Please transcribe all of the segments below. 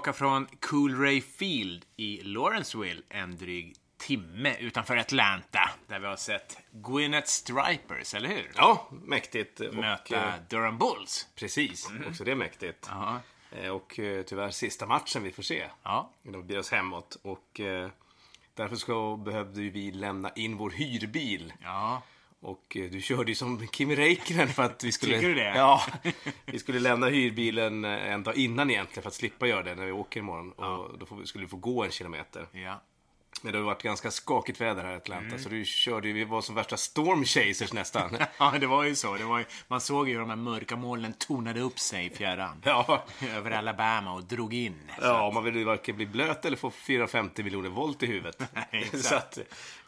tillbaka från Coolray Field i Lawrenceville en dryg timme utanför Atlanta, där vi har sett Gwyneth Stripers, eller hur? Ja, mäktigt. Och, Möta eh, Durham Bulls. Precis, också det är mäktigt. Ja. Eh, Och eh, tyvärr sista matchen vi får se. Ja. Vi beger oss hemåt. Och därför ska, behövde vi lämna in vår hyrbil. Ja. Och eh, du körde ju som Kimi Räikkönen för att vi skulle... Tycker du det? Ja. Vi skulle lämna hyrbilen eh, en dag innan egentligen för att slippa göra det när vi åker imorgon. Och då skulle vi få gå en kilometer. Ja. Men det har varit ganska skakigt väder här i Atlanta. Mm. Så du körde ju, vi var som värsta storm chasers nästan. Ja, det var ju så. Det var ju, man såg ju hur de här mörka molnen tornade upp sig i fjärran. ja. Över Alabama och drog in. Ja, man vill ju varken bli blöt eller få 450 miljoner volt i huvudet. Så att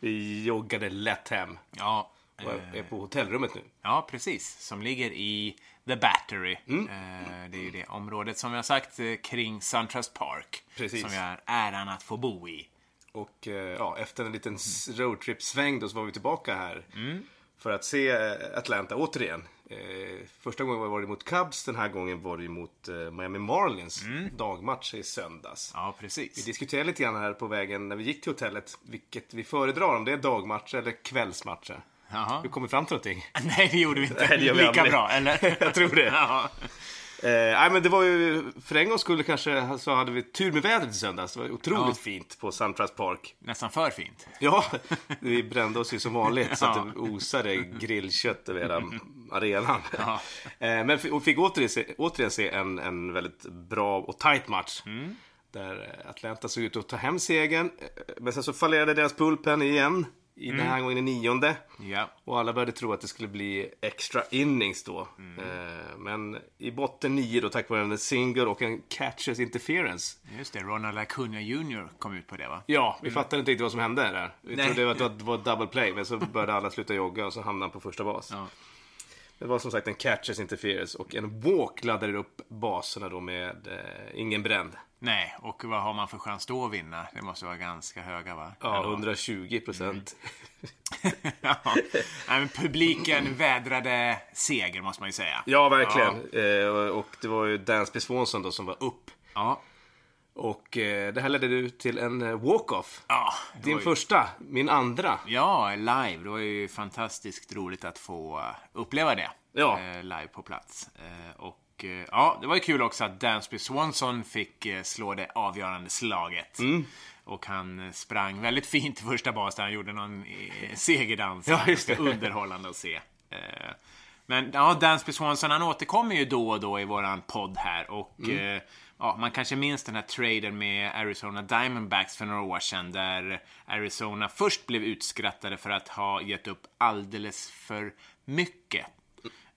vi joggade lätt hem. Ja. Och eh, är på hotellrummet nu. Ja, precis. Som ligger i The Battery. Mm. Eh, Det är ju det området som vi har sagt eh, kring Suntrust Park. Precis. Som vi har äran att få bo i. Och eh, ja, efter en liten roadtrip-sväng då så var vi tillbaka här. Mm. För att se eh, Atlanta återigen. Eh, första gången var det mot Cubs, den här gången var det mot eh, Miami Marlins dagmatch i söndags. Mm. Ja, Vi precis. diskuterade lite grann här på vägen när vi gick till hotellet vilket vi föredrar, om det är dagmatcher eller kvällsmatcher. Jaha. Vi kom fram till någonting. Nej, det gjorde vi inte. Nej, det vi Lika bra, eller? Jag tror det. Ja. Eh, nej men det var ju, för en gång skulle kanske så hade vi tur med vädret i söndags. Det var otroligt Ja. fint på Suntrust Park. Nästan för fint. Ja, vi brände oss ju som vanligt så att Ja. det osade grillkött över hela arenan. Ja. Eh, men och fick återigen se, återigen se en, en väldigt bra och tight match. Mm. Där Atlanta såg ut att ta hem segern. Eh, Men sen så fallerade deras pulpen igen. I Mm. Den här gången i nionde. Ja. Och alla började tro att det skulle bli extra innings då. Mm. Eh, men i botten nio då tack vare en single och en catchers interference. Just det, Ronald Acuna Jr kom ut på det, va? Ja, vi fattade inte riktigt vad som hände där. Vi Nej. trodde att det var- double play, men så började alla sluta jogga och så hamnade han på första bas. Ja. Det var som sagt en catchers interference och en walk laddade upp baserna då med eh, ingen bränd. Nej, och vad har man för chans då att vinna? Det måste vara ganska höga, va? Ja, Ändå. 120 procent. ja. Nej, men publiken vädrade seger, måste man ju säga. Ja, verkligen. Eh, och- och det var ju Dansby Swanson då som var upp. Ja. Och eh, det här ledde du till en eh, walk-off. Ja, Din ju- första, min andra. Ja, live. Det var ju fantastiskt roligt att få eh, uppleva det. Ja. Eh, live på plats. Eh, och eh, ja, det var ju kul också att Dansby Swanson fick slå det avgörande slaget. Mm. Och han sprang väldigt fint i första bas där han gjorde någon segerdans. Ja, just det. Underhållande att se. Men ja, Dansby Swanson han återkommer ju då och då i våran podd här. Och Mm. Ja, man kanske minns den här traden med Arizona Diamondbacks för några år sedan. Där Arizona först blev utskrattade för att ha gett upp alldeles för mycket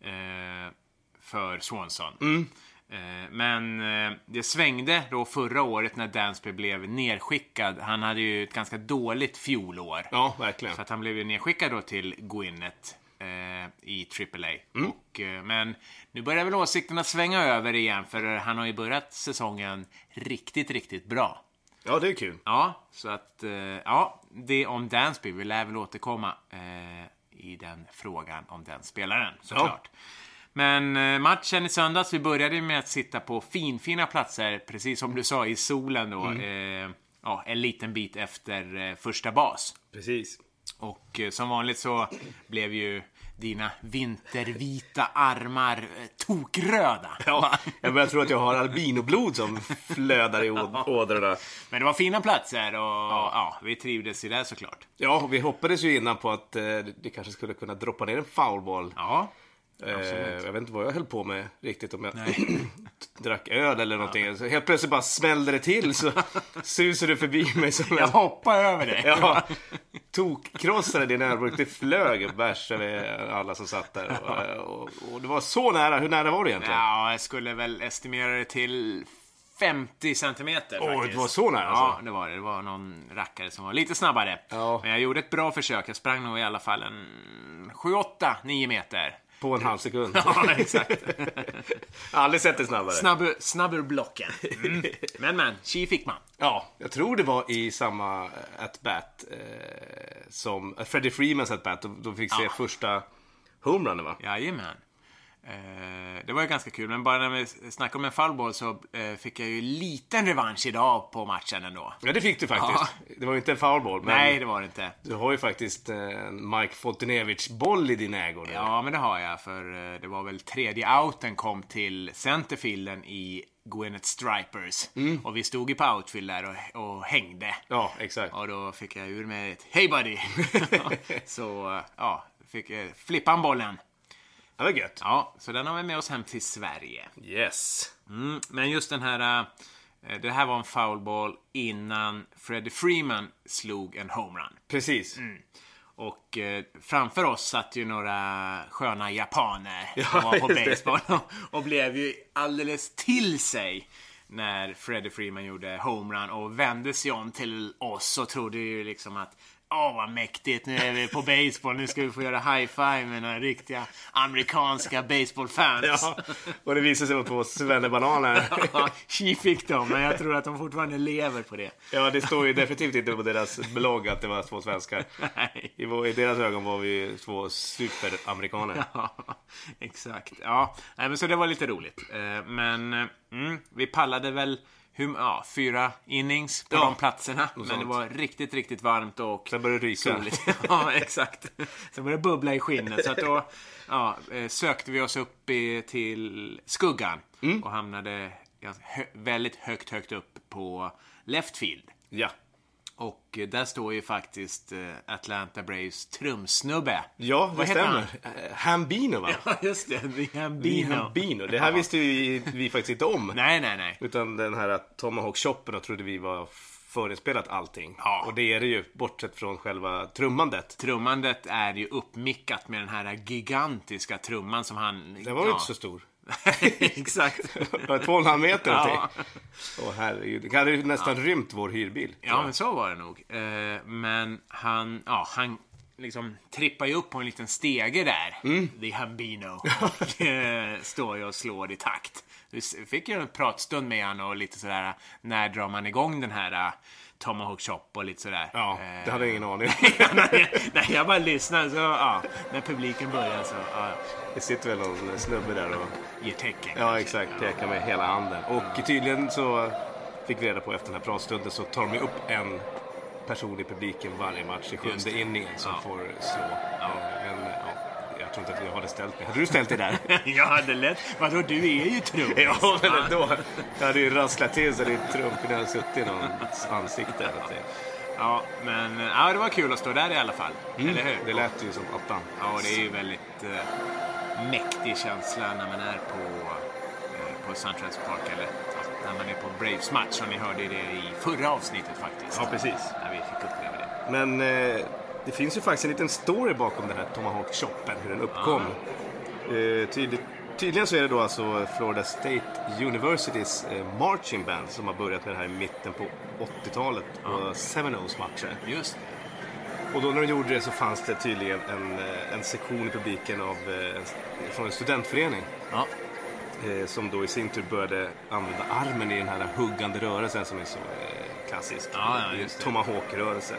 eh, för Swanson. Eh, Men eh, det svängde då förra året när Dansby blev nedskickad. Han hade ju ett ganska dåligt fjolår. Ja, verkligen. Så att han blev ju nedskickad då till Gwyneth eh, i AAA. Mm. Och, eh, men nu börjar väl åsikterna svänga över igen för han har ju börjat säsongen riktigt, riktigt bra. Ja, det är kul. Ja, så att eh, ja, det om Dansby. Vi lär väl återkomma eh, i den frågan om den spelaren såklart. Men eh, matchen i söndags, vi började med att sitta på finfina platser, precis som du sa, i solen då. Eh, ja, en liten bit efter första bas. Precis. Och eh, som vanligt så blev ju dina vintervita armar eh, tokröda. Ja, jag börjar tro att jag har albinoblod som flödar i ådrorna. Men det var fina platser och ja. vi trivdes i det såklart. Ja, och vi hoppades ju innan på att eh, det kanske skulle kunna droppa ner en foulball. Ja, Eh, jag vet inte vad jag höll på med riktigt. Om jag drack öl eller någonting. Så helt plötsligt bara smällde det till så susade du förbi mig som jag en... hoppar över det. Ja, tokkrossade din ölburk. Det flög bärs över alla som satt där. Och, och, och det var så nära. Hur nära var det egentligen? Ja, jag skulle väl estimera det till 50 centimeter Oj, faktiskt. det var så nära, Ja, alltså? det var det. Det var någon rackare som var lite snabbare. Ja. Men jag gjorde ett bra försök. Jag sprang nog i alla fall en 7, 8, 9 meter. På en halv sekund. Ja, exakt. Aldrig sett det snabbare. Snabb, snabb ur blocken. Mm. Men, men, tji fick man. Ja, jag tror det var i samma at-bat eh, som eh, Freddie Freemans at-bat. Då, då fick se Ja. första homerunnen va? Jajamän. Eh, det var ju ganska kul, men bara när vi snackade om en foulball så eh, fick jag ju liten revansch idag på matchen ändå. Ja, det fick du faktiskt. Det var ju inte en foulball, men Nej, det var det inte. du har ju faktiskt eh, en Mike Fontenevich-boll i din ägo nu. Ja, men det har jag, för eh, det var väl tredje outen kom till centerfielden i Gwyneth Stripers. Och vi stod ju på outfield där och, och hängde. Ja, exakt. Och då fick jag ur mig ett Hej buddy! så, eh, ja, fick eh, flippa en bollen. Det var gött. Ja, så den har vi med oss hem till Sverige. Yes. Mm, men just den här... eh, Det här var en foulball innan Freddie Freeman slog en homerun. Precis. Och eh, framför oss satt ju några sköna japaner Ja, som var på baseball och, och blev ju alldeles till sig när Freddie Freeman gjorde homerun och vände sig om till oss och trodde ju liksom att Åh vad mäktigt, nu är vi på baseball, nu ska vi få göra high five med några riktiga amerikanska baseballfans. Ja, och det visade sig vara två svennebananer. Ja, tji fick de, men jag tror att de fortfarande lever på det. Ja, det står ju definitivt inte på deras blogg att det var två svenskar. Nej. I, vår- I deras ögon var vi två superamerikaner. Ja, exakt. Ja, nej, men så det var lite roligt. Eh, Men mm, vi pallade väl hur, ja, fyra innings på Ja, de platserna. Men sånt. det var riktigt, riktigt varmt och Sen började det ryka. soligt. Ja, exakt. Sen började det bubbla i skinnet. Så att då ja, eh, sökte vi oss upp i, till skuggan Mm. och hamnade väldigt högt, högt upp på left field. Ja. Och eh, där står ju faktiskt eh, Atlanta Braves trumsnubbe. Ja, det Vad stämmer. Eh, Hambino, va? Ja, just det. The Hambino. Hambino. Det här visste vi, vi faktiskt inte om. Nej, nej, nej. Utan den här Tomahawk-shoppen trodde vi var förinspelat allting. Ja. Och det är det ju, bortsett från själva trummandet. Trummandet är ju uppmickat med den här gigantiska trumman som han... Den var ju inte så stor. Exakt. Två och en halv meter Ja. Åh herregud. Det hade ju nästan rymt vår hyrbil. Ja, men så var det nog. Eh, Men han, ja, han liksom trippar ju upp på en liten stege där. Mm. The Hambino. Och eh, står ju och slår i takt. Vi fick ju en pratstund med han och lite sådär, när drar man igång den här Tomahawk Chop och lite sådär. Ja, det hade jag ingen aning om. nej, jag bara lyssnar så, ja, när publiken börjar så, ja, Det sitter väl någon snubbe där och... ger tecken. Ja, exakt. Pekar med hela handen. Och tydligen så fick vi reda på efter den här pratstunden så tar de upp en person i publiken varje match i sjunde inningen som Ja. får slå. Eh, Men ja, tror inte att jag hade ställt mig. Hade du ställt dig där? Jag hade lätt, vadå du är ju trummis. ja, men ändå. Jag hade ju rasslat till så din trumpen hade suttit i någons ansikte. Ja, men ja, det var kul att stå där i alla fall. Eller hur? Det lät ju som attan. Ja, det är ju väldigt eh, mäktig känsla när man är på, eh, på Suntrance Park, eller när man är på Braves match. Och ni hörde det i förra avsnittet faktiskt. Ja, precis. När vi fick uppleva det. Men eh, det finns ju faktiskt en liten story bakom den här Tomahawk-shoppen, hur den uppkom. Eh, tydligt, tydligen så är det då alltså Florida State Universitys eh, marching band som har börjat med det här i mitten på 80-talet på Seminoles matcher. Just det. Och då när de gjorde det så fanns det tydligen en, eh, en sektion i publiken av, eh, en, från en studentförening. Ja. Eh, som då i sin tur började använda armen i den här huggande rörelsen som är så eh, klassisk. Ja, ja. Tomahawk-rörelse.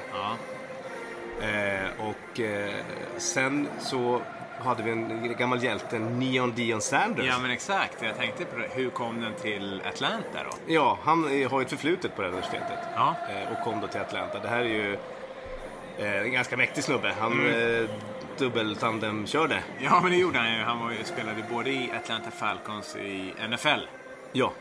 Eh, och eh, sen så hade vi en gammal hjälte, Neon Dion Sanders. Ja, men exakt. Jag tänkte på det. Hur kom den till Atlanta då? Ja, han har ju ett förflutet på det här universitetet. Ja. Eh, och kom då till Atlanta. Det här är ju eh, en ganska mäktig snubbe. Han Mm. eh, dubbeltandemkörde. Ja, men det gjorde han ju. Han var ju, spelade både i Atlanta Falcons i NFL Ja,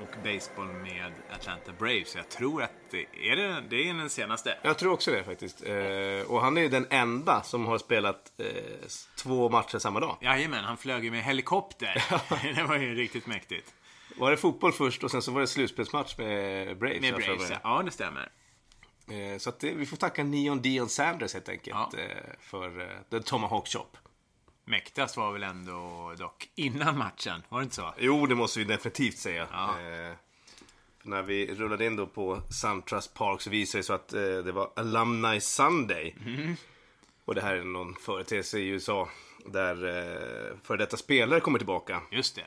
och baseball med Atlanta Braves. Jag tror att det är, det, det är den senaste. jag tror också det faktiskt. Eh, och han är ju den enda som har spelat eh, två matcher samma dag. Jajamän, han flög ju med helikopter. det var ju riktigt mäktigt. Var det fotboll först och sen så var det slutspelsmatch med Braves. Med Braves, ja. ja det stämmer. Eh, Så det, vi får tacka Neon Dion Sanders helt enkelt Ja. eh, för eh, The Tomahawk Shop. Mäktigast var väl ändå dock innan matchen, var det inte så? Jo, det måste vi definitivt säga. Ja. Eh, när vi rullade in då på SunTrust Park så visade det sig att eh, det var Alumni Sunday. Mm. Och det här är någon företeelse i USA där eh, före detta spelare kommer tillbaka. Just det.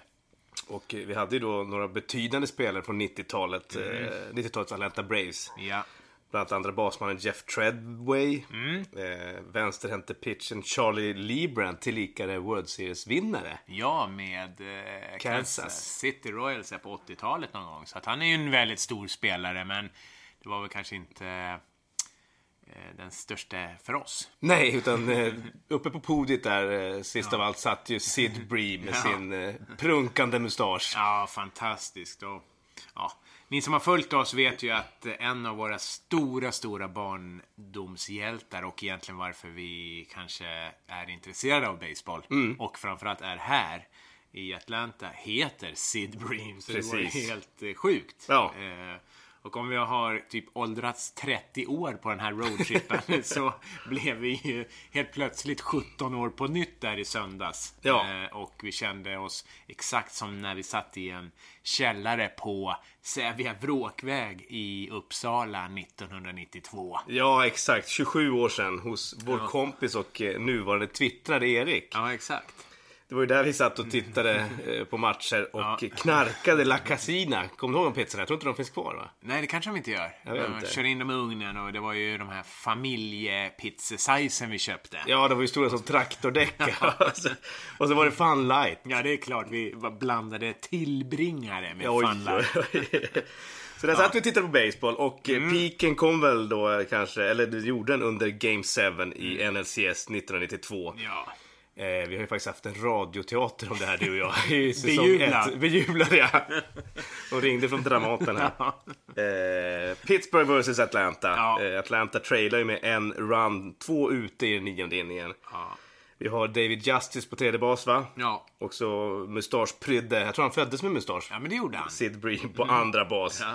Och eh, vi hade ju då några betydande spelare från 90-talet, Mm. eh, 90-talets Atlanta Braves. Ja. Bland annat andra basmannen Jeff Treadway. Mm. Eh, vänsterhänte pitchen Charlie Liebrand, tillika World Series-vinnare. Ja, med eh, Kansas. Kansas. City Royals på 80-talet någon gång. Så att han är ju en väldigt stor spelare, men det var väl kanske inte eh, den största för oss. Nej, utan eh, uppe på podiet där, eh, sist av allt, satt ju Sid Bree med Ja. sin prunkande mustasch. Ja, fantastiskt. Och, ja, ni som har följt oss vet ju att en av våra stora, stora barndomshjältar och egentligen varför vi kanske är intresserade av baseball och framförallt är här i Atlanta heter Sid Bream. Så det var Precis. helt eh, sjukt. Ja. Eh, och om vi har typ åldrats 30 år på den här roadtrippen så blev vi ju helt plötsligt 17 år på nytt där i söndags. Ja. Eh, och vi kände oss exakt som när vi satt i en källare på Sävja Vråkväg i Uppsala 1992. Ja, exakt. 27 år sedan hos vår kompis och eh, nuvarande twittrade Erik. Ja, exakt. Det var ju där vi satt och tittade eh, på matcher och Ja. knarkade La Casina. Kommer du ihåg de pizzorna? Jag tror inte de finns kvar va? Nej, det kanske de inte gör. Jag de inte. kör in dem i ugnen och det var ju de här familjepizzasizen vi köpte. Ja, de var ju stora som traktordäck. och så var det Fun Light. Ja, det är klart. Vi blandade tillbringare med Oj, Fun Light. oj, oj. Så där satt vi och tittade på baseball och mm. piken kom väl då eh, kanske, eller det gjorde den under Game 7 i NLCS 1992. Ja. Eh, vi har ju faktiskt haft en radioteater om det här du och jag. I säsong Bejublad. ett. Bejublad ja. De ringde från Dramaten här. Eh, Pittsburgh vs Atlanta. Ja. Eh, Atlanta trailar ju med en run, två ute i den nionde inningen. Ja. Vi har David Justice på tredje bas va? Ja. Och så mustaschprydde, jag tror han föddes med mustasch. ja, men det gjorde han. Sid Bree på andra bas. Ja.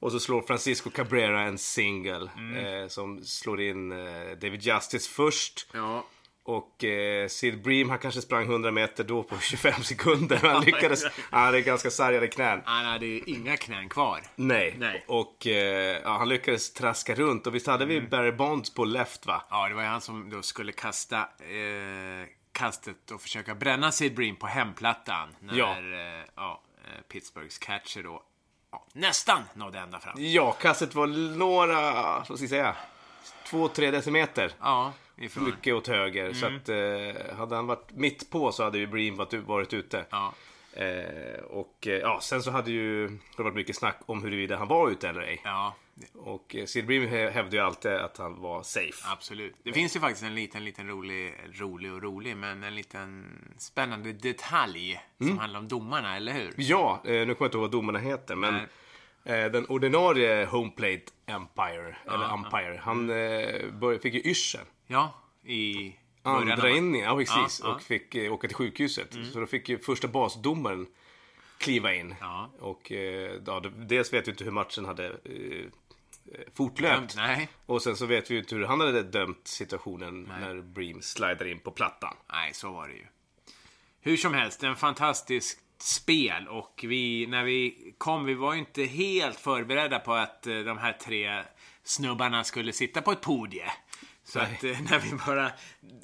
Och så slår Francisco Cabrera en single eh, som slår in eh, David Justice först. Ja. Och eh, Sid Bream, han kanske sprang 100 meter då på 25 sekunder. Han lyckades. Han hade ganska sargade knän. Han hade ju inga knän kvar. Nej. Nej. Och eh, ja, han lyckades traska runt. Och visst hade vi Barry Bonds på left va? Ja, det var ju han som då skulle kasta eh, kastet och försöka bränna Sid Bream på hemplattan. När Ja. eh, ja, eh, Pittsburghs catcher då ja, nästan nådde ända fram. Ja, kastet var några, vad ska jag säga, två, tre decimeter. Ja, ifrån. Mycket åt höger. Så att eh, hade han varit mitt på så hade ju Bream varit, varit ute. Ja. Eh, och eh, ja, sen så hade ju det varit mycket snack om huruvida han var ute eller ej. Ja, Och eh, Sid Bream hä- hävdade ju alltid att han var safe. absolut. Det finns ju faktiskt en liten, liten rolig, rolig och rolig, men en liten spännande detalj som handlar om domarna, eller hur? Ja, eh, nu kommer jag inte ihåg vad domarna heter, men eh, den ordinarie home plate empire, eller umpire, han eh, bör, fick ju yrsel. Ja, i Andra inningen, ja precis. Ja, ja. Och fick eh, åka till sjukhuset. Så då fick ju första basdomaren kliva in. Ja. Och eh, ja, dels vet vi inte hur matchen hade eh, fortlöpt. Nej. Och sen så vet vi ju inte hur han hade dömt situationen när Bream slidar in på plattan. Nej, så var det ju. Hur som helst, en fantastisk spel och vi, när vi kom, vi var ju inte helt förberedda på att eh, de här tre snubbarna skulle sitta på ett podie. Så Nej. att eh, när vi bara,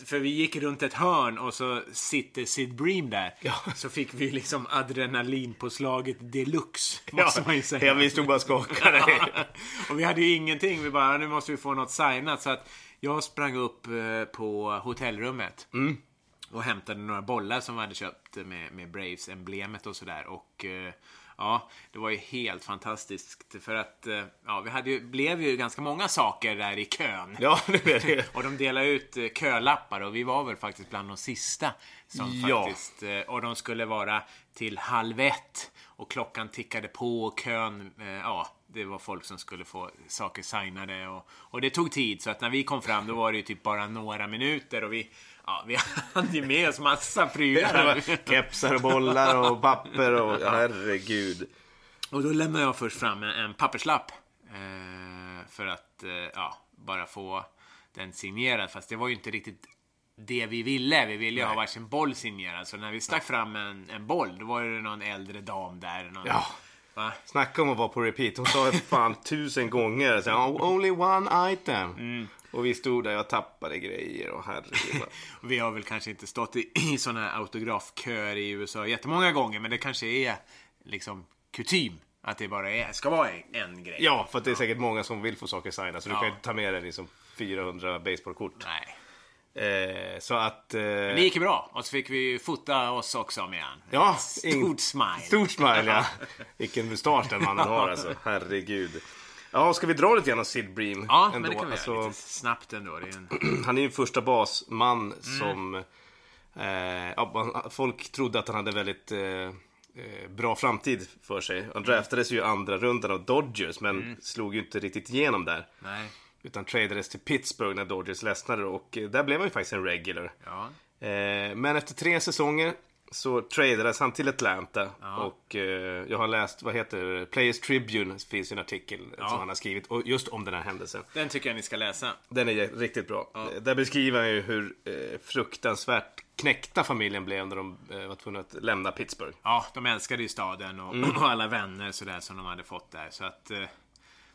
för vi gick runt ett hörn och så sitter Sid Bream där. Ja. Så fick vi liksom adrenalinpåslaget deluxe, måste man ju säga. ja, vi stod bara och skakade. och vi hade ju ingenting. Vi bara, nu måste vi få något signat. Så att jag sprang upp eh, på hotellrummet. Och hämtade några bollar som vi hade köpt med, med Braves-emblemet och sådär. Och eh, ja, det var ju helt fantastiskt. För att eh, ja, vi hade ju, blev ju ganska många saker där i kön. ja, det är det. Och de delade ut eh, kölappar och vi var väl faktiskt bland de sista som Ja. faktiskt... eh, Och de skulle vara till halv ett. Och klockan tickade på och kön, ja, det var folk som skulle få saker signade och, och det tog tid. Så att när vi kom fram då var det ju typ bara några minuter och vi, ja, vi hade ju med oss massa prylar. Kepsar och bollar och papper och herregud. Och då lämnade jag först fram en, en papperslapp. Eh, för att, eh, ja, bara få den signerad. Fast det var ju inte riktigt det vi ville. Vi ville ju ha varsin boll signerad. Så när vi stack fram en, en boll, då var det någon äldre dam där. Någon, Ja. Va? Snacka om att vara på repeat. Hon sa det fan tusen gånger. Så, "Oh, only one item. Mm. Och vi stod där och tappade grejer och herregud. Vi har väl kanske inte stått i, i såna här autografköer i USA jättemånga gånger. Men det kanske är liksom kutym Att det bara är, ska vara en grej. Ja, för det är säkert många som vill få saker signade. Så du Ja. kan ju ta med dig liksom 400 baseballkort. Nej. Eh, så att... Eh, Det gick ju bra. Och så fick vi fota oss också med han. Ja, Stort ing- smile. Stort smile, ja. Vilken mustasch den mannen har alltså. Herregud. Ja, ska vi dra lite grann om Sid Bream? Ja, ändå? men det kan vi Alltså, göra. Lite snabbt ändå. Är en... Han är ju en första basman Mm. som... Eh, ja, folk trodde att han hade väldigt eh, eh, bra framtid för sig. Mm. Han draftades ju andra rundan av Dodgers, men slog ju inte riktigt igenom där. Nej. Utan tradades till Pittsburgh när Dodgers ledsnade och eh, där blev han ju faktiskt en regular. Ja. Eh, men efter tre säsonger så tradades han till Atlanta. Och eh, jag har läst, vad heter det? Players Tribune finns en artikel som han har skrivit och just om den här händelsen. Den tycker jag ni ska läsa. Den är riktigt bra. Eh, Där beskriver han ju hur eh, fruktansvärt knäckta familjen blev när de eh, var tvungna att lämna Pittsburgh. Ja, de älskade ju staden och, Mm. och alla vänner sådär som de hade fått där. Så att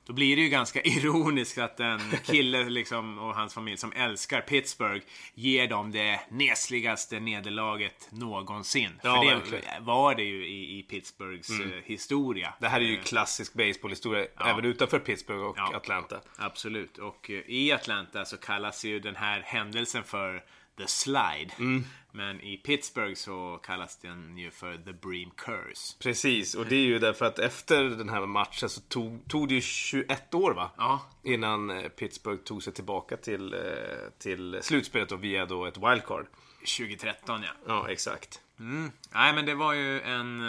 då blir det ju ganska ironiskt att en kille liksom, och hans familj som älskar Pittsburgh ger dem det nesligaste nederlaget någonsin. Ja, För det verkligen. Mm. var det ju i, i Pittsburghs eh, historia. Det här är ju klassisk baseballhistoria även utanför Pittsburgh och Ja. Atlanta. Absolut. Och eh, i Atlanta så kallas ju den här händelsen för The Slide. Mm. Men i Pittsburgh så kallas den ju för The Bream Curse. Precis, och det är ju därför att efter den här matchen så tog, tog det ju 21 år va? Ja. Innan eh, Pittsburgh tog sig tillbaka till, eh, till slutspelet och via då ett wildcard. 2013 ja. Ja, exakt. Nej men det var ju en...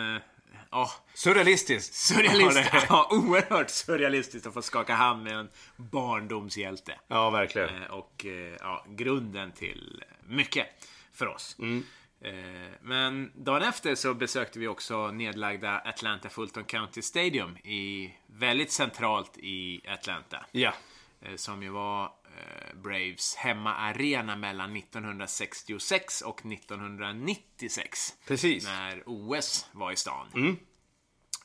Ja, Surrealistiskt. surrealistiskt. Ja, Ja, oerhört surrealistiskt att få skaka hand med en barndomshjälte. Ja, verkligen. Och ja, grunden till mycket för oss. Mm. Eh, Men dagen efter så besökte vi också nedlagda Atlanta Fulton County Stadium i väldigt centralt i Atlanta. Ja. Eh, Som ju var eh, Braves hemmaarena mellan 1966 och 1996. Precis. När OS var i stan. Mm.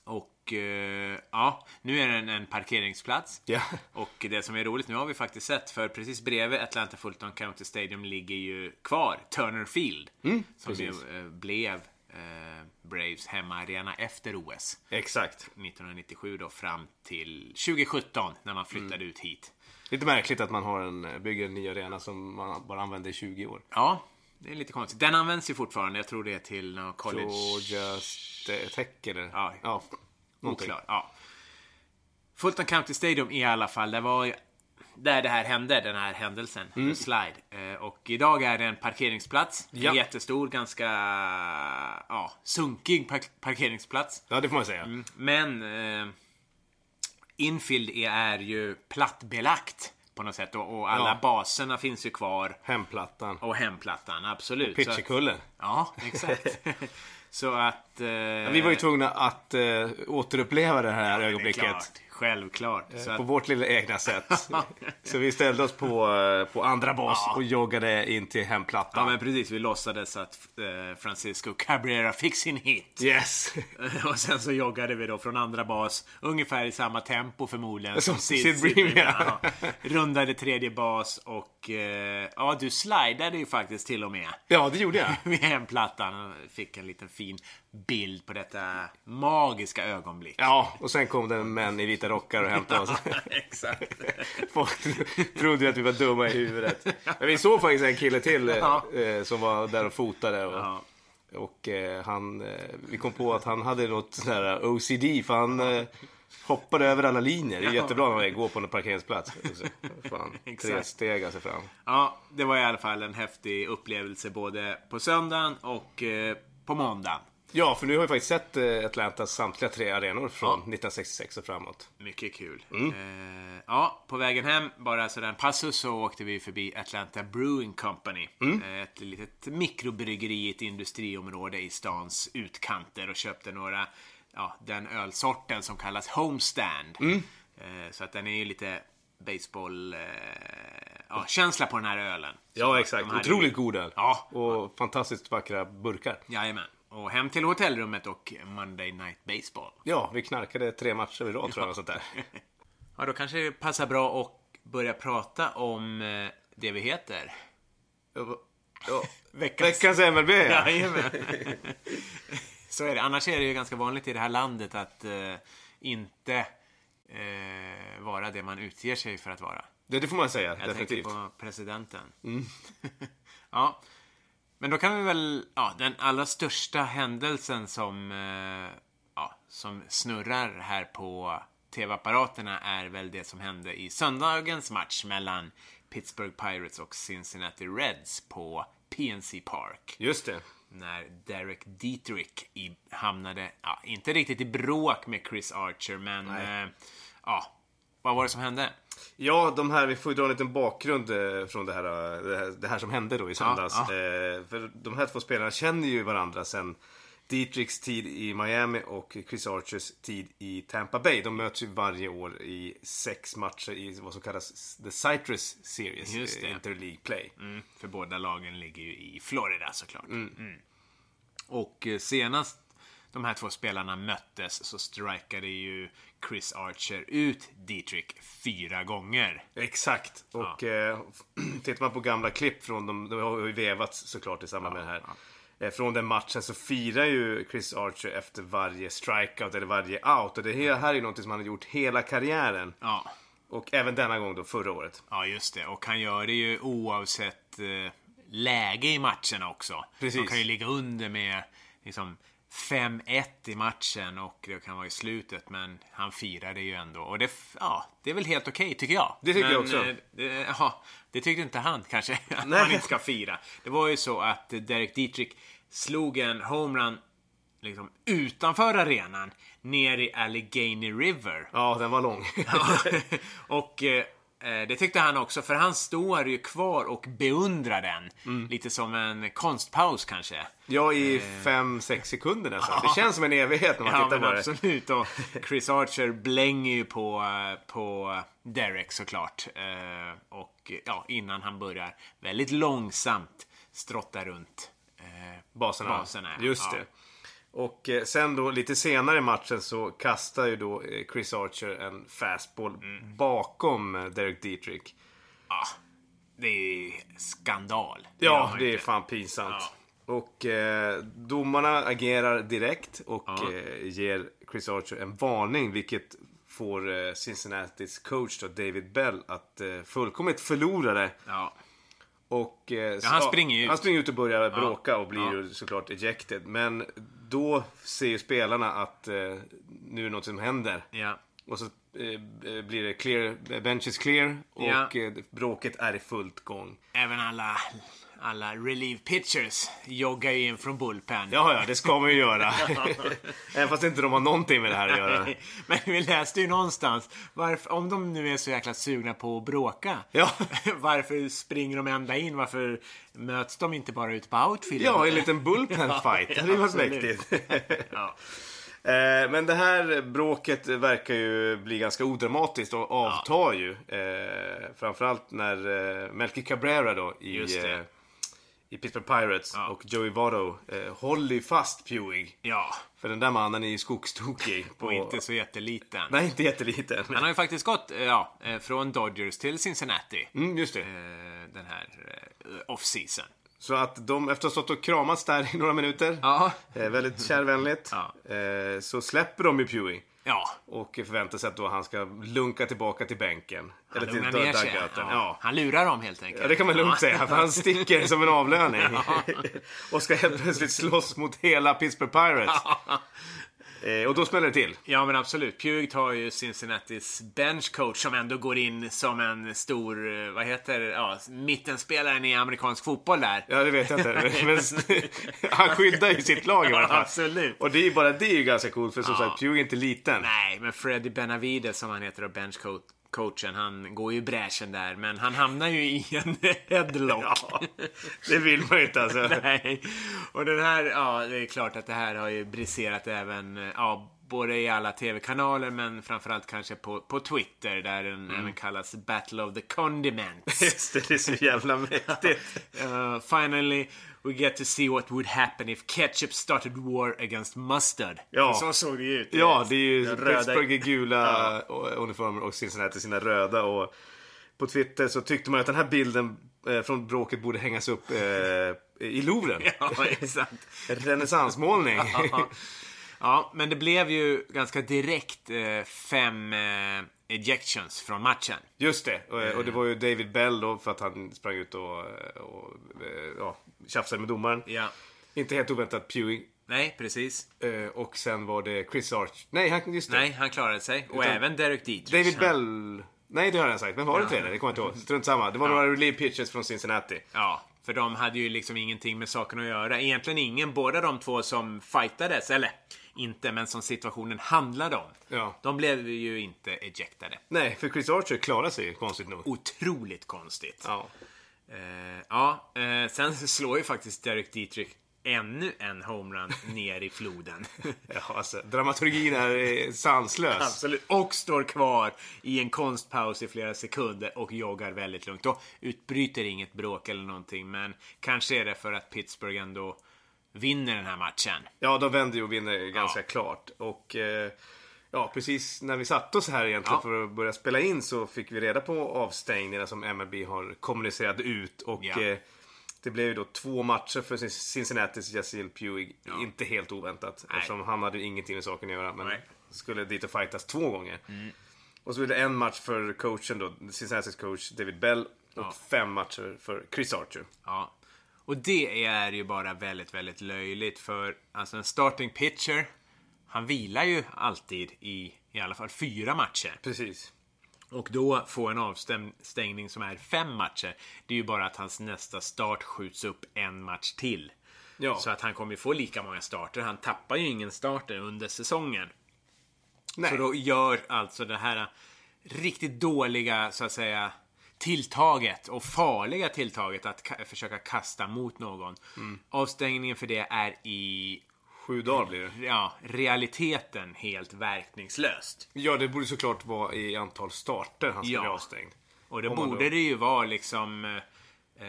Och eh, ja, nu är det en, parkeringsplats. Ja. Och det som är roligt, nu har vi faktiskt sett, för precis bredvid Atlanta Fulton County Stadium ligger ju kvar Turner Field. som ju Mm, eh, blev eh, Braves hemmaarena efter OS. Exakt. 1997 då fram till 2017 när man flyttade Mm. ut hit. Lite märkligt att man har en, bygger en ny arena som man bara använder i 20 år. Ja, det är lite konstigt. Den används ju fortfarande. Jag tror det är till någon college... Georgia Tech eller? Ja. ja någonting. Oklart. Ja. Fulton County Stadium i alla fall, det var där det här hände, den här händelsen. Mm. Slide. Eh, Och idag är det en parkeringsplats. Ja. En jättestor, ganska ja, sunkig park- parkeringsplats. Ja, det får man säga. Men eh, infield är, ju plattbelagt på något sätt. Och, och alla Ja. baserna finns ju kvar. Hemplattan. Och hemplattan, absolut. Så att- Pitcherkulle. Ja, exakt. Så att... Eh, Vi var ju tvungna att eh, återuppleva det här är ögonblicket. Klart, Självklart. På att, vårt lilla egna sätt. Så vi ställde oss på, eh, på andra bas och joggade in till ja hemplattan. men precis, vi låtsades att eh, Francisco Cabrera fick sin hit. Yes! Och sen så joggade vi då från andra bas, ungefär i samma tempo förmodligen. Som Sid Bream, ja. Rundade tredje bas och eh, ja, du slidade ju faktiskt till och med. Ja, det gjorde jag. Vid hemplattan och fick en liten fin bild på detta magiska ögonblick. Ja, och sen kom det män i vita rockar och hämtade oss. Exakt. Folk trodde ju att vi var dumma i huvudet. Men vi såg faktiskt en kille till eh, Ja. eh, som var där och fotade. Och, Ja. och eh, han, eh, vi kom på att han hade något sån här OCD för han eh, hoppade över alla linjer. Det är jättebra när man går på en parkeringsplats. Fan, tre steg alltså fram. Ja, det var i alla fall en häftig upplevelse både på söndagen och eh, på måndagen. Ja, för nu har vi faktiskt sett eh, Atlantas samtliga tre arenor från 1966 och framåt. Mycket kul. Eh, ja, på vägen hem, bara sådär en passus, så åkte vi förbi Atlanta Brewing Company. Eh, ett litet mikrobryggeri i ett industriområde i stans utkanter och köpte några, ja, den ölsorten som kallas Homestand. Eh, så att den är ju lite baseball eh, ja, känsla på den här ölen. Ja, exakt. Otroligt ju- god öl. Ja. Och fantastiskt vackra burkar. Jajamän. Och hem till hotellrummet och Monday Night Baseball. Ja, vi knarkade tre matcher i rad tror jag. och Sånt där. Ja, då kanske det passar bra att börja prata om eh, det vi heter. Ja. Veckans... Veckans MLB! Jajamän. Så är det. Annars är det ju ganska vanligt i det här landet att eh, inte eh, vara det man utger sig för att vara. Det, det får man säga, Jag definitivt. tänker på presidenten. ja. Men då kan vi väl, ja, den allra största händelsen som, eh, ja, som snurrar här på tv-apparaterna är väl det som hände i söndagens match mellan Pittsburgh Pirates och Cincinnati Reds på PNC Park. Just det. När Derek Dietrich i, hamnade, ja, inte riktigt i bråk med Chris Archer, men eh, ja, vad var det som hände? Ja, de här, vi får ju dra en liten bakgrund eh, från det här, eh, det här, det här som hände då i söndags. ja. Eh, för de här två spelarna känner ju varandra sen Dietrichs tid i Miami och Chris Archers tid i Tampa Bay. De möts ju varje år i sex matcher i vad som kallas The Citrus Series, Just det. Interleague Play. Mm, för båda lagen ligger ju i Florida såklart. Mm. Och eh, senast de här två spelarna möttes så strikade ju Chris Archer ut Dietrich fyra gånger. Exakt. Och eh, tittar man på gamla klipp från dem, de har ju vevats såklart i samband med det här. Eh, Från den matchen så firar ju Chris Archer efter varje strikeout eller varje out. Och det här här är ju något som han har gjort hela karriären. Ja, Och även denna gång då, förra året. ja just det. Och han gör det ju oavsett eh, läge i matcherna också. Precis. De kan ju ligga under med liksom 5-1 i matchen och det kan vara i slutet, men han firar det ju ändå. Och det, ja, det är väl helt okej, tycker jag. Det tycker men, jag också. eh, Det, ja, det tyckte inte han kanske, att man inte ska fira. Det var ju så att Derek Dietrich slog en homerun liksom, utanför arenan, ner i Allegheny River. Ja, den var lång. Ja, och eh, det tyckte han också, för han står ju kvar och beundrar den. Mm. Lite som en konstpaus kanske. ja, i 5-6 sekunder nästan. Det känns som en evighet när man Ja, tittar på det. absolut. Och Chris Archer blänger ju på, eh, på Derek såklart. Eh, Och ja, innan han börjar väldigt långsamt strotta runt eh, Baserna. baserna. Just ja. det. Och eh, sen då lite senare i matchen så kastar ju då eh, Chris Archer en fastball Mm. bakom eh, Derek Dietrich. Ja, det är skandal. Ja, det är fan pinsamt. Och eh, domarna agerar direkt och Ja. eh, ger Chris Archer en varning vilket får eh, Cincinnatis coach då, David Bell att eh, fullkomligt förlora det. Ja. Och, eh, så- han springer ut. Han springer ut och börjar bråka och blir Ja. ju såklart ejected. Men då ser ju spelarna att eh, nu är det något som händer. Ja. Och så eh, blir det clear, bench is clear och Ja. eh, bråket är i fullt gång. Även alla, alla relief pitchers joggar ju in från bullpen. Ja, ja, det ska man ju göra. Även fast inte de har någonting med det här att göra. Men vi läste ju någonstans, varför, om de nu är så jäkla sugna på att bråka, Ja. varför springer de ända in? Varför möts de inte bara ute på outfield? Ja, en liten bullpen fight. Det hade ju varit mäktigt. Ja. Eh, Men det här bråket verkar ju bli ganska odramatiskt och avtar ju. Eh, framförallt när eh, Melky Cabrera då i, eh, i Pittsburgh Pirates Ja. och Joey Votto eh, håller ju fast Pewig. ja, För den där mannen är ju skogstokig. På... och inte så jätteliten. Nej, inte jätteliten. Han har ju faktiskt gått eh, ja, eh, från Dodgers till Cincinnati. Mm, just det. eh, Den här off-season. Så att de, efter att ha stått och kramats där i några minuter, Ja. väldigt kärvänligt, Ja. så släpper de ju Pewig. Ja, Och förväntar sig att då han ska lunka tillbaka till bänken. han Eller till ner sig. Ja. Ja. Han lurar dem helt enkelt. Ja, det kan man lugnt säga. För han sticker som en avlöning. och ska helt plötsligt slåss mot hela Pittsburgh Pirates. Eh, och då smäller det till. Ja men absolut. Puig tar ju Cincinnatis benchcoach som ändå går in som en stor, eh, vad heter det, ja, mittenspelaren i amerikansk fotboll där. Ja, det vet jag inte. Men han skyddar ju sitt lag i alla fall. Absolut. Och det är ju bara det är ju ganska coolt. För som Ja. sagt, Pewig är inte liten. Nej, men Freddy Benavides som han heter och benchcoachen, han går ju i bräschen där, men han hamnar ju i en headlock. Ja, det vill man ju inte alltså. Nej. Och den här, ja, det är klart att det här har ju briserat även, ja, både i alla tv-kanaler men framförallt kanske på, på Twitter där den Mm. även kallas Battle of the Condiments. Just det, det är så jävla mäktigt. Uh, finally, we get to see what would happen if ketchup started war against mustard. Ja. Så såg det ju ut. Ja, det är ju Den röda- Pittsburgh i gula uniformer och Cincinnati sina röda. Och på Twitter så tyckte man att den här bilden eh, från bråket borde hängas upp eh, i Louvren. Ja, exakt. Renässansmålning. Ja, men det blev ju ganska direkt eh, fem ejections från matchen. Just det. Och, och det var ju David Bell då för att han sprang ut och, och eh, ja, tjafsade med domaren. Ja. Inte helt oväntat Pewing. Nej, precis. Eh, Och sen var det Chris Arch. Nej, han, just det. Nej, han klarade sig. Och Utan- även Derek Dietrich. David Bell. Nej, det har jag sagt. Men var det det? Det kommer jag inte ihåg. Strunt samma. Det var några relief pitches från Cincinnati. Ja, för de hade ju liksom ingenting med saken att göra. Egentligen ingen. Båda de två som fightades, eller inte, men som situationen handlade om. Ja. De blev ju inte ejectade. Nej, för Chris Archer klarade sig konstigt nog. Otroligt konstigt. Ja. Eh, ja, eh, sen slår ju faktiskt Derek Dietrich ännu en homerun ner i floden. ja alltså, dramaturgin är eh, sanslös. Absolut. Och står kvar i en konstpaus i flera sekunder och joggar väldigt lugnt. Då utbryter inget bråk eller någonting, men kanske är det för att Pittsburgh ändå vinner den här matchen. Ja, de vänder ju och vinner ganska Ja. klart. Och eh, ja, precis när vi satte oss här egentligen Ja. för att börja spela in så fick vi reda på avstängningarna som MLB har kommunicerat ut. Och Ja. eh, det blev ju då två matcher för Cincinnatis Jazil Puig. Inte helt oväntat Nej. eftersom han hade ju ingenting med saken att göra. Men Nej. skulle dit och fightas två gånger. Och så blev det en match för coachen då, Cincinnatis coach David Bell. Och Ja. fem matcher för Chris Archer. Ja. Och det är ju bara väldigt, väldigt löjligt för alltså en starting pitcher, han vilar ju alltid i i alla fall fyra matcher. Precis. Och då få en avstängning som är fem matcher, det är ju bara att hans nästa start skjuts upp en match till. Ja. Så att han kommer ju få lika många starter. Han tappar ju ingen starter under säsongen. Nej. Så då gör alltså det här riktigt dåliga, så att säga, tilltaget och farliga tilltaget att ka- försöka kasta mot någon. Mm. Avstängningen för det är i Sju dagar blir det. ja, realiteten helt verkningslöst. Ja, det borde såklart vara i antal starter han ska Ja. avstängd. Och det borde då- det ju vara liksom eh,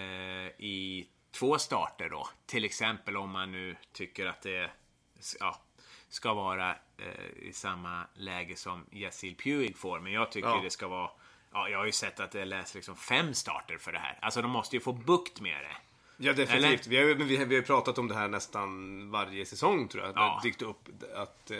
i två starter då. Till exempel om man nu tycker att det ja, ska vara eh, i samma läge som Yasil Puig får. Men jag tycker Ja. det ska vara Ja, jag har ju sett att det läs liksom fem starter för det här. Alltså de måste ju få bukt med det. Ja, definitivt. Vi har, vi, har, vi har pratat om det här nästan varje säsong tror jag. Det Ja. har dykt upp att eh,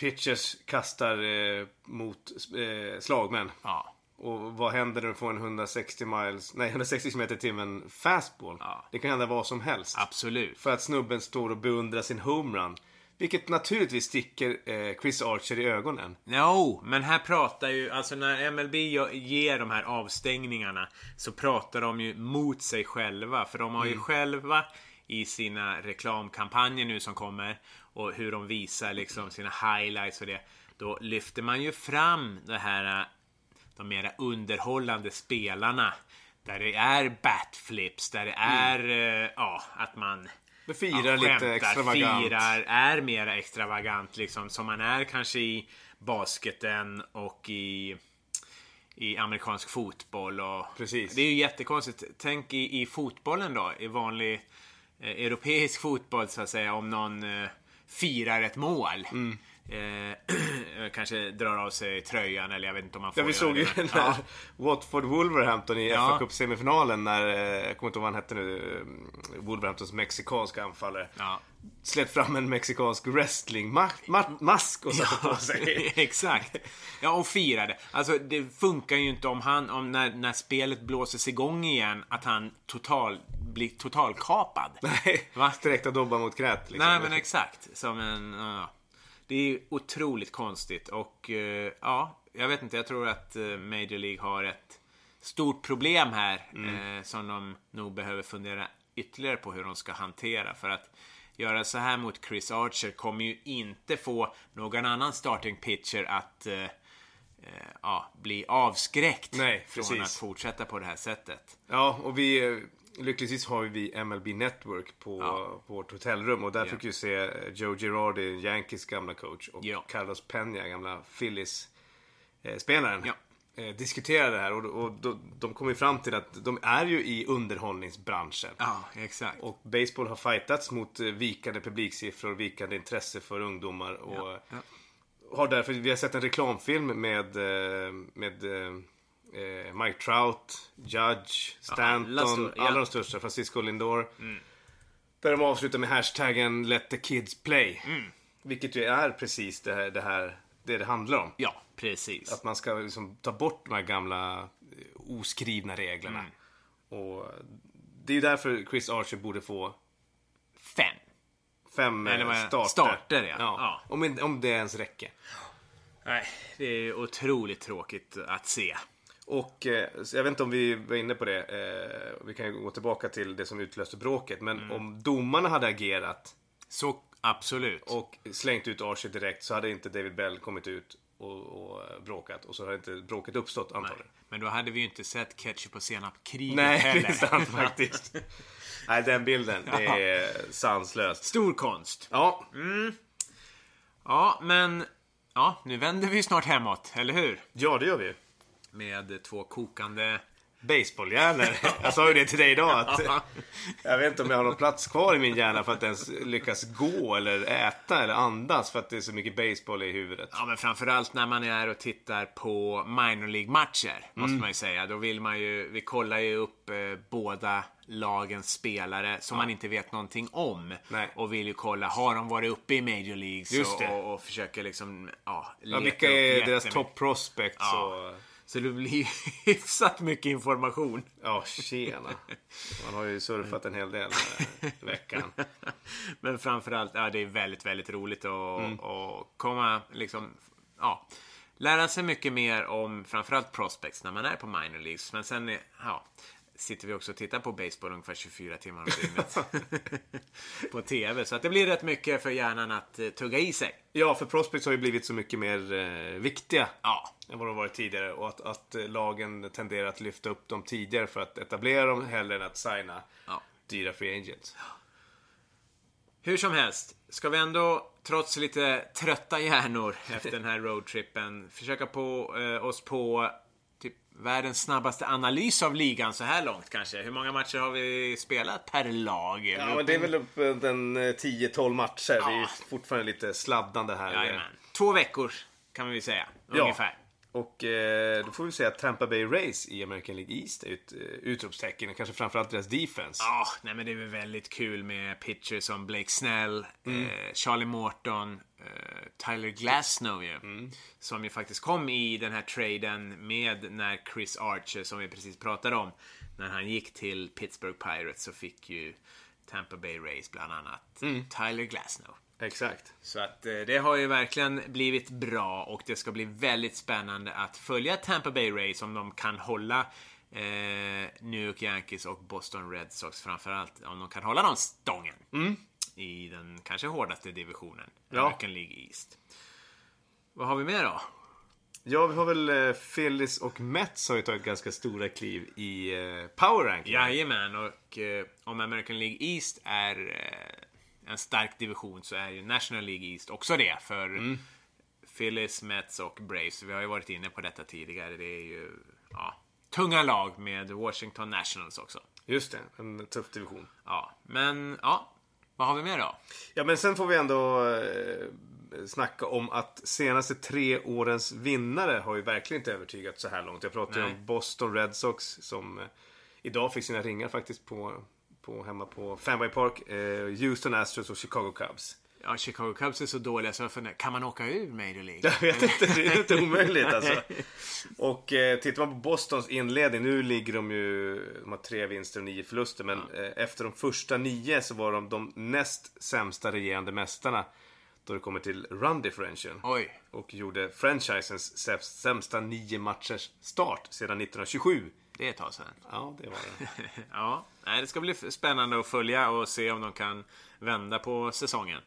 pitchers kastar eh, mot eh, slagmän. Ja. Och vad händer när du får en 160 miles, nej 160 km i timmen fastball? Ja. Det kan hända vad som helst. Absolut. För att snubben står och beundrar sin homerun. Vilket naturligtvis sticker eh, Chris Archer i ögonen. Jo, men här pratar ju, alltså när MLB ger de här avstängningarna så pratar de ju mot sig själva. För de har ju själva i sina reklamkampanjer nu som kommer och hur de visar liksom sina highlights och det. Då lyfter man ju fram det här, äh, de mera underhållande spelarna. Där det är batflips, där det är, eh, ja, att man Det firar lite skämtar, extravagant. Firar, är mer extravagant liksom. Som man är kanske i basketen och i, i amerikansk fotboll. Och Precis. Det är ju jättekonstigt. Tänk i, i fotbollen då. I vanlig eh, europeisk fotboll så att säga. Om någon eh, firar ett mål. Mm. Eh, kanske drar av sig tröjan eller jag vet inte om man får Ja, vi såg ju den Ja. Watford Wolverhampton i Ja. FA Cup-semifinalen när, eh, jag kommer inte ihåg vad han hette nu, eh, Wolverhamptons mexikanska anfallare. Ja. Släppt fram en mexikansk wrestling-mask och satte på sig. Exakt. Ja, och firade. Alltså, det funkar ju inte om han, om när, när spelet blåses igång igen, att han total, blir totalkapad. Nej, Va? direkta dobbar mot krät. Liksom. Nej, men exakt. Som en... ja. Det är otroligt konstigt och eh, ja, jag vet inte. Jag tror att eh, Major League har ett stort problem här eh, som de nog behöver fundera ytterligare på hur de ska hantera. För att göra så här mot Chris Archer kommer ju inte få någon annan starting pitcher att eh, eh, ja, bli avskräckt Nej, från precis. att fortsätta på det här sättet. Ja, och vi... Lyckligtvis har vi MLB Network på, Ja. på vårt hotellrum och där Ja. fick vi se eh, Joe Girardi, Yankees gamla coach, och Ja. Carlos Peña, gamla Phillies-spelaren. Ja. Eh, diskutera det här och, och de, de kom ju fram till att de är ju i underhållningsbranschen. Ja, exakt. Och baseball har fightats mot eh, vikande publiksiffror, vikande intresse för ungdomar. Och har därför, vi har sett en reklamfilm med, eh, med eh, eh, Mike Trout, Judge, Stanton, alla alla, stor- ja. de största, Francisco Lindor. Där de avslutar med hashtaggen Let the kids play. Vilket ju är precis det här, det här det, det handlar om. Ja, precis. Att man ska liksom ta bort de här gamla eh, oskrivna reglerna. Och det är ju därför Chris Archer borde få Fem. fem Eller eh, vad är- starter. starter, ja. Ja. Om, in- om det ens räcker. Nej, det är otroligt tråkigt att se. Och eh, jag vet inte om vi var inne på det. Eh, vi kan ju gå tillbaka till det som utlöste bråket. Men Mm. om domarna hade agerat Så absolut. och slängt ut Archer direkt så hade inte David Bell kommit ut och, och eh, bråkat. Och så hade inte bråket uppstått antagligen. Men då hade vi ju inte sett ketchup och senap-kriget Nej, heller. det är sant faktiskt. Nej, den bilden. Det är sanslöst. Stor konst. Ja, Ja, men ja, nu vänder vi snart hemåt, eller hur? ja, det gör vi. Med två kokande... Baseballhjärnor. Jag sa ju det till dig idag. Att jag vet inte om jag har någon plats kvar i min hjärna för att ens lyckas gå eller äta eller andas för att det är så mycket baseball i huvudet. Ja, men framförallt när man är och tittar på minor League-matcher, måste man ju säga. Då vill man ju, vi kollar ju upp eh, båda lagens spelare som man inte vet någonting om. Nej. Och vill ju kolla, har de varit uppe i Major Leagues? Och, och, och försöker liksom, ja, Ja, leta vilka upp är deras top prospects? Ja. Och... Så det blir hyfsat mycket information. Ja, tjena. Man har ju surfat en hel del i veckan. Men framförallt, ja, det är väldigt, väldigt roligt att, Mm. att komma, liksom, ja, lära sig mycket mer om framförallt prospects när man är på minor leagues. Men sen, ja, sitter vi också och tittar på baseball ungefär 24 timmar om dygnet. på TV. Så att det blir rätt mycket för hjärnan att eh, tugga i sig. Ja, för prospects har ju blivit så mycket mer eh, viktiga Ja, än vad de varit tidigare. Och att, att eh, lagen tenderar att lyfta upp dem tidigare för att etablera dem hellre än att signa Ja. dyra free agents. Hur som helst, ska vi ändå, trots lite trötta hjärnor efter den här roadtrippen, försöka på eh, oss på världens snabbaste analys av ligan så här långt kanske. Hur många matcher har vi spelat per lag? Ja, men det är väl upp eh, den eh, 10-12 matcher. Det är Ja. fortfarande lite sladdande här. Jajamän. Två veckor kan vi säga, Ja. ungefär. Och eh, då får vi säga att Tampa Bay Rays i American League East är ett eh, utropstecken. Kanske framförallt deras defense. Ja, nej men det är väl väldigt kul med pitchers som Blake Snell, Mm. eh, Charlie Morton, eh, Tyler Glasnow ju. Mm. Som ju faktiskt kom i den här traden med när Chris Archer, som vi precis pratade om, när han gick till Pittsburgh Pirates så fick ju Tampa Bay Rays bland annat Mm. Tyler Glasnow. Exakt. Så att eh, det har ju verkligen blivit bra och det ska bli väldigt spännande att följa Tampa Bay Rays om de kan hålla eh, New York Yankees och Boston Red Sox framförallt. Om de kan hålla dem stången i den kanske hårdaste divisionen, Ja. American League East. Vad har vi mer då? Ja, vi har väl eh, Phillies och Mets har ju tagit ganska stora kliv i eh, power ranking. Jajamän, och eh, om American League East är eh, en stark division så är ju National League East också det. För Phillies, Mets och Braves, vi har ju varit inne på detta tidigare, det är ju ja, tunga lag med Washington Nationals också. Just det, en tuff division. Ja, men ja, vad har vi mer då? Ja, men sen får vi ändå eh, snacka om att senaste tre årens vinnare har ju verkligen inte övertygat så här långt. Jag pratar ju om Boston Red Sox som eh, idag fick sina ringar faktiskt på, på hemma på Fenway Park. Eh, Houston Astros och Chicago Cubs. Ja, Chicago Cubs är så dåliga så jag funderar, kan man åka ur Major League? Jag vet inte, det är inte omöjligt alltså. Och eh, tittar man på Bostons inledning, nu ligger de ju, de har tre vinster och nio förluster. Men eh, efter de första nio så var de de näst sämsta regerande mästarna. Då det kommer till run differential. Oj. Och gjorde franchisens sämst- sämsta nio matchers start sedan 1927. Det är ett tag sedan. Ja, det var det. Ja, nej, det ska bli spännande att följa och se om de kan vända på säsongen.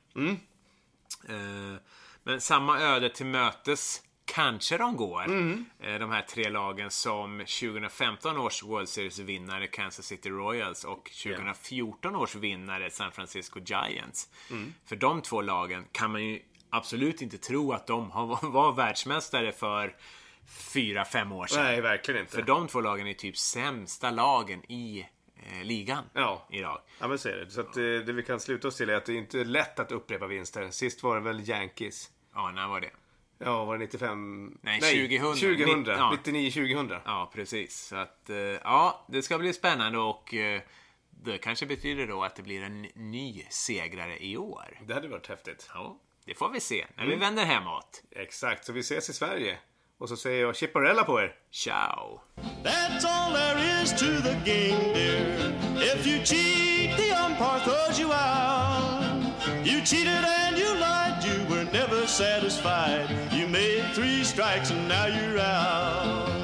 Eh, Men samma öde till mötes kanske de går. Eh, De här tre lagen som 2015 års World Series-vinnare Kansas City Royals och 2014 års vinnare San Francisco Giants. För de två lagen kan man ju absolut inte tro att de har- var världsmästare för fyra, fem år sedan. Nej, verkligen inte. För de två lagen är typ sämsta lagen i eh, ligan Ja. idag. Ja, men så är det. Så att, eh, det vi kan sluta oss till är att det inte är lätt att upprepa vinster. Sist var det väl Yankees. Ja, när var det? Ja, var det 95? Nej, 2000. 2000. Nitt- ja. 99-2000. Ja, precis. Så att, eh, ja, det ska bli spännande och eh, det kanske betyder då att det blir en ny segrare i år. Det hade varit häftigt. Ja, Det får vi se när vi vänder hemåt. Exakt, så vi ses i Sverige. Och så säger jag chipparella på er. Ciao! That's all there is to the game, dear. If you cheat, the umpire throws you out. You cheated and you lied, you were never satisfied. You made three strikes and now you're out.